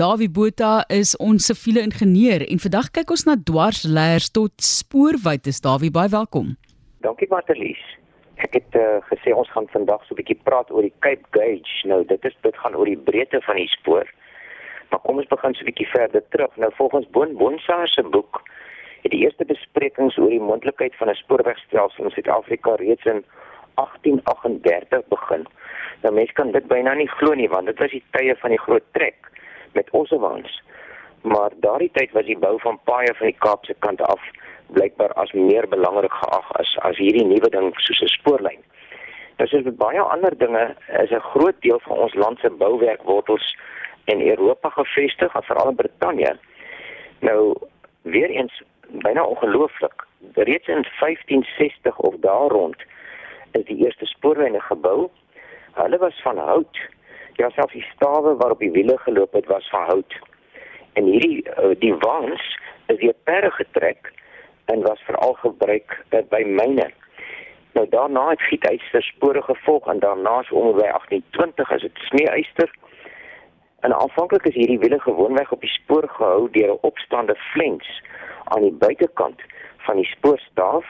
Dawie Botha is ons siviele ingenieur en vandag kyk ons na dwarsleers tot spoorwytes. Dawie, baie welkom. Dankie Martelies. Ek het uh, gesê ons gaan vandag so 'n bietjie praat oor die Cape Gauge. Nou, dit is dit gaan oor die breedte van die spoor. Maar kom ons begin so 'n bietjie verder terug. Nou volgens Boon Bonsaar se boek het die eerste besprekings oor die moontlikheid van 'n spoorwegstelsel in Suid-Afrika reeds in 1838 begin. Nou mense kan dit byna nie glo nie want dit was die tye van die groot trek met Ossewaans. Maar daardie tyd was die bou van paaie van die Kaapse kant af blykbaar as meer belangrik geag as as hierdie nuwe ding soos 'n spoorlyn. Nou soos met baie ander dinge is 'n groot deel van ons land se bouwerk wortels in Europa gevestig, veral in Brittanje. Nou weer eens byna ongelooflik. Reeds in 1560 of daar rond is die eerste spoorlyne gebou. Hulle was van hout. Ja, selfs die stawe waarop die wiele geloop het was van hout. En hierdie eh, die waans is deur perde getrek en was veral gebruik uh, by myne. Nou daarna het gietyster spore gevolg en daarna so om by 1820 is dit sneeuister. En aanvanklik is hierdie wiele gewoonweg op die spoor gehou deur 'n opstaande flens aan die buitekant van die spoorstaaf,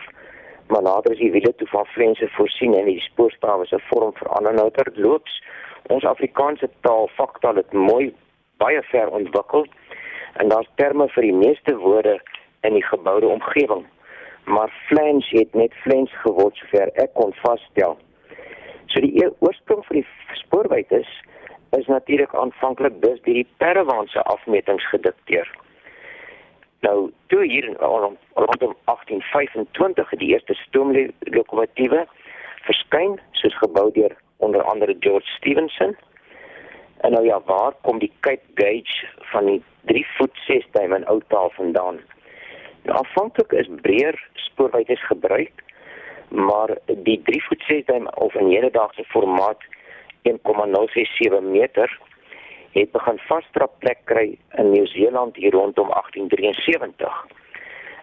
maar later is die wiele toe van flense voorsien en die spoorstaaf se vorm verander nou ter loops. Ons Afrikaanse taal vaktaal het mooi baie ver ontwikkel en daar's terme vir die meeste woorde in die geboude omgewing. Maar flens het net flens geword sover ek kon vasstel. So die e-, oorsprong van die spoorwyd is is natuurlik aanvanklik dus deur die Perewaanse afmetings gedikteer. Nou, toe hier in rondom 1825 die eerste stoomlokomotiewe verskyn, soos gebou deur onder andere George Stevenson. En nou ja, waar kom die Cape Gauge van die 3 voet 6 duim in ou taal vandaan? Nou, aanvanklik is breër spoorwytes gebruik, maar die 3 voet 6 duim of in hedendaagse formaat 1,067 meter het begin vasdrap plek kry in Nieu-Seeland hier rondom 1873.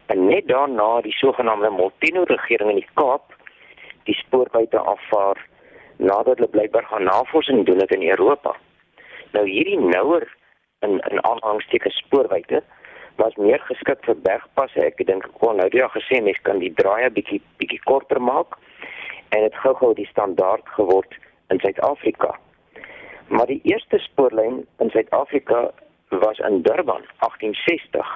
En net daarna die sogenaamde Molteno regering in die Kaap die spoorbuite afvaar nadat hulle blykbaar gaan navorsing doen het in Europa. Nou hierdie nouer in in aanhangsteke spoorbuite was meer geskik vir bergpasse. Ek dink ek kon nou ja gesê mens kan die draaie bietjie bietjie korter maak en dit gou-gou die standaard geword in Suid-Afrika. Maar die eerste spoorlyn in Suid-Afrika was in Durban 1860.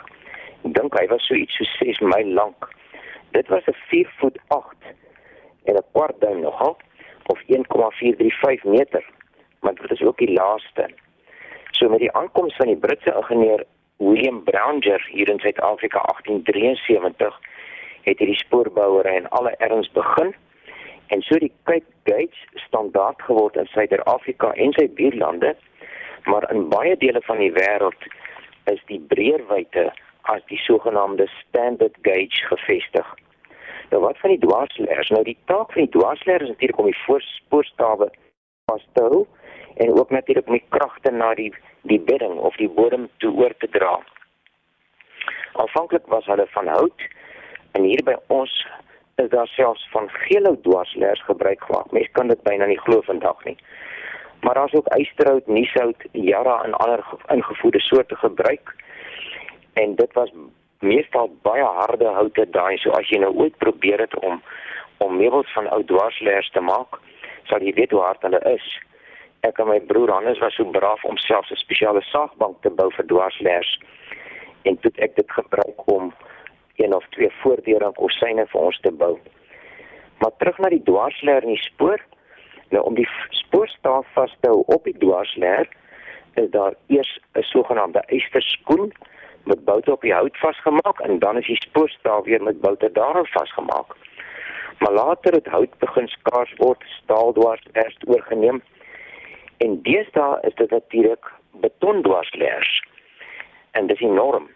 Ek dink hy was so iets so 6 myl lank. Dit was 'n 4 voet 8 en 'n kwart duim nogal of 1,435 meter. Maar dit is ook die laaste. So met die aankoms van die Britse ingenieur William Browninger hier in Suid-Afrika 1873 het hierdie spoorbouery in alle erns begin en so die Cape Gauge standaard geword in Suider-Afrika en sy buurlande, maar in baie dele van die wêreld is die breërwyte as die sogenaamde standard gauge gevestig. Nou wat van die dwarsleers? Nou die taak van die dwarsleer is natuurlik om die voorspoorstawe vas te hou en ook natuurlik om die kragte na die die bedding of die bodem toe oor te dra. Aanvanklik was hulle van hout en hier by ons is daar selfs van gele dwarsleers gebruik gemaak. Mense kan dit byna nie glo vandag nie. Maar daar's ook eysterhout, nieshout, jara en ander ingevoerde soorte gebruik. En dit was meestal baie harde houte daai. So as jy nou ooit probeer het om om meubels van ou dwarsleers te maak, sal jy weet hoe hard hulle is. Ek en my broer Hannes was so braaf om selfs 'n spesiale saagbank te bou vir dwarsleers. En toe ek dit gebruik om een of twee voordeure en kosyne vir ons te bou. Maar terug na die dwarsleer in die spoor. Nou om die spoorstaaf vas te hou op die dwarsleer is daar eers 'n sogenaamde eysterskoen met boute op die hout vasgemaak en dan is die spoorstaaf weer met boute daarop vasgemaak. Maar later het hout begin skaars word, staal dwarsleers oorgeneem. En deesdae is dit natuurlik betondwarsleers. En dit is enorm.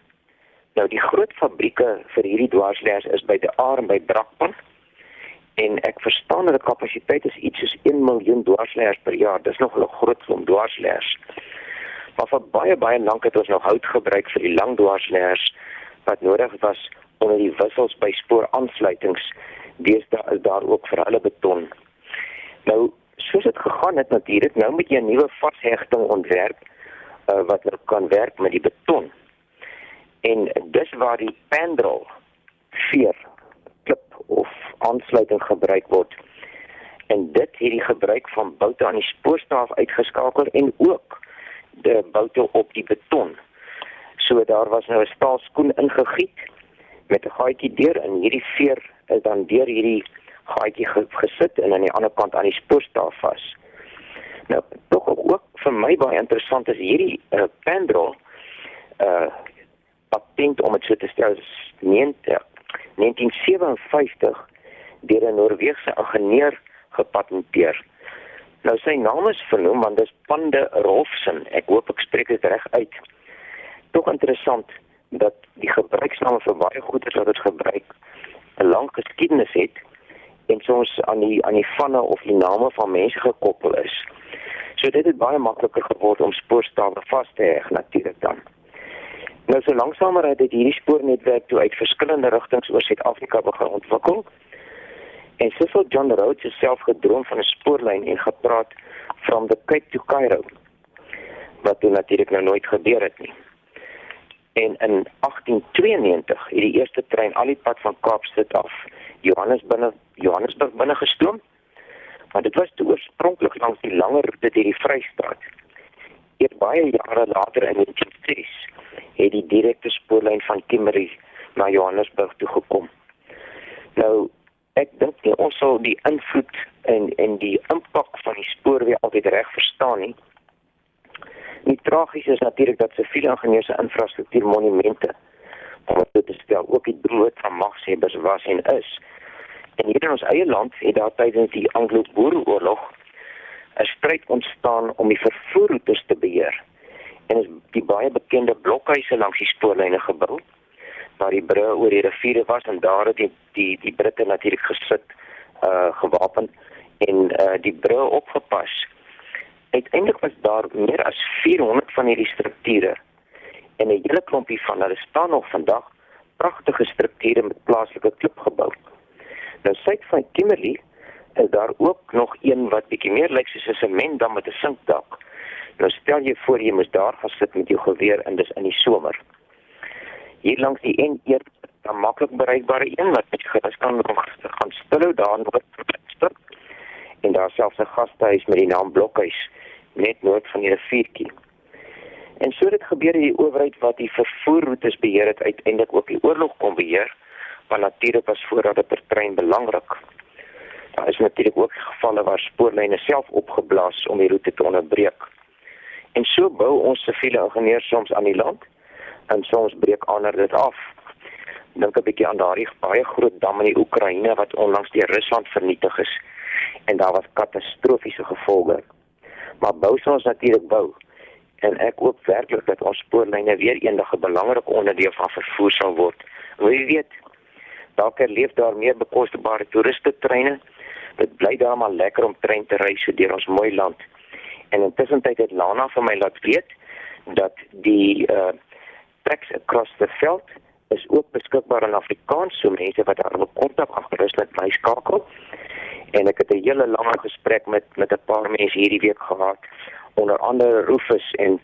Nou die groot fabrieke vir hierdie dwarsleers is by die Aar en by Brakpan. En ek verstaan dat die kapasiteit is iets soos 1 miljoen dwarsleers per jaar. Dis nog 'n groot klomp dwarsleers. Maar vir baie baie lank het ons nog hout gebruik vir die lang dwarsleers wat nodig was onder die wissels by spooraansluitings. Deesdae is daar ook vir hulle beton. Nou, soos dit gegaan het natuurlik, nou met 'n nuwe vashegting ontwerp uh, wat kan werk met die beton. En dis waar die pandrol veer klip of aansluiting gebruik word. En dit het die gebruik van boute aan die spoorstaaf uitgeskakel en ook boute op die beton. So daar was nou 'n staalskoen ingegiet met 'n gaatjie deur en hierdie veer is dan deur hierdie gaatjie gesit en aan die ander kant aan die spoorstaaf vas. Nou, tog ook vir my baie interessant is hierdie uh, pendrol uh patent om dit so te stel is 1957 deur 'n Noorse ingenieur gepatenteer. Nou sy naam is vernoem want dis Pande Rolfsen. Ek hoop ek spreek dit reg uit. Tog interessant dat die gebruiksnaam vir baie goeder wat dit gebruik 'n lang geskiedenis het en soms aan die aan die vanne of die name van mense gekoppel is. So dit het baie makliker geword om spoorstawe vas te heg natuurlik dan. Nou so langsamer het hierdie spoornetwerk toe uit verskillende rigtings oor Suid-Afrika begin ontwikkel. En Cecil John Rhodes het self gedroom van 'n spoorlyn en gepraat from the Cape to Cairo. Wat toe natuurlik nou nooit gebeur het nie. En in 1892 het die eerste trein al die pad van Kaapstad af Johannes binne Johannesburg binne gestoom. Maar dit was toe oorspronklik langs die langer roete deur die Vrystaat. Eers baie jare later in 1906 het die direkte spoorlyn van Kimberley na Johannesburg toe gekom. Nou ek dink nie ons sal die invloed en en die impak van die spoorweë altyd reg verstaan nie. Die tragies is natuurlik dat siviele ingenieurs se infrastruktuur monumente om dit te stel ook die brood van magshebbers was en is. En hier in ons eie land het daar tydens die Anglo-Boereoorlog 'n stryd ontstaan om die vervoerroetes te beheer. En is die baie bekende blokhuise langs die spoorlyne gebou waar die brûe oor die riviere was en daar het die die, die Britte natuurlik gesit uh gewapen en uh die brûe opgepas. Uiteindelik was daar meer as 400 van hierdie strukture en 'n hele klompie van hulle staan nog vandag pragtige strukture met plaaslike klip gebou. Nou suid van Kimberley is daar ook nog een wat bietjie meer lyk soos 'n sementdam met 'n sinkdak. Nou stel jy voor jy moet daar gaan sit met jou geweer en dis in die somer hier langs die N1 'n maklik bereikbare een wat jy gerus kan gaan stilhou daar noord en daar selfs 'n gastehuis met die naam Blokhuis net noord van die riviertjie. En so dit gebeur die owerheid wat die vervoerroetes beheer het uiteindelik ook die oorlog kon beheer want natuurlik was voorrade per trein belangrik. Daar is natuurlik ook gevalle waar spoorlyne self opgeblaas om die roete te onderbreek. En so bou ons siviele ingenieurs soms aan die land en soms breek ander dit af. Dink 'n bietjie aan daardie baie groot dam in die Oekraïne wat onlangs deur Rusland vernietig is en daar was katastrofiese gevolge. Maar bou ons natuurlik bou en ek hoop werklik dat ons spoorlyne weer eendag 'n belangrike onderdeel van vervoer sal word. Wie weet, dalk leef daar meer bekosbare toeriste treine. Dit bly daar maar lekker om trein te ry so deur ons mooi land. En intussen tyd het Lana vir my laat weet dat die uh tracks across the veld is ook beskikbaar in Afrikaans so mense wat daar wil kontak agterus net my skakel. En ek het 'n hele lange gesprek met met 'n paar mense hierdie week gehad onder andere Rufus en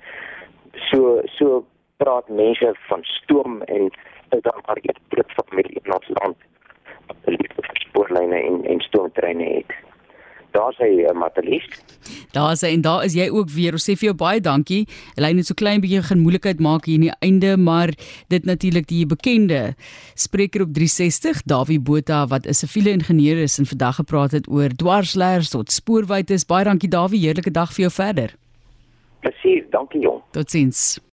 so so praat mense van stoom en is daar maar iets groot familie in ons land liefde vir spoorlyne en en stoomtreine het daar sê uh, Matalies. Daar sê en daar is jy ook weer. Ons sê vir jou baie dankie. Hulle net so klein bietjie geen moeilikheid maak hier in die einde, maar dit natuurlik die bekende spreker op 360, Dawie Botha wat 'n siviele ingenieur is en vandag gepraat het oor dwarsleers tot spoorwytes. Baie dankie Dawie, heerlike dag vir jou verder. Presies, dankie jong. Totsiens.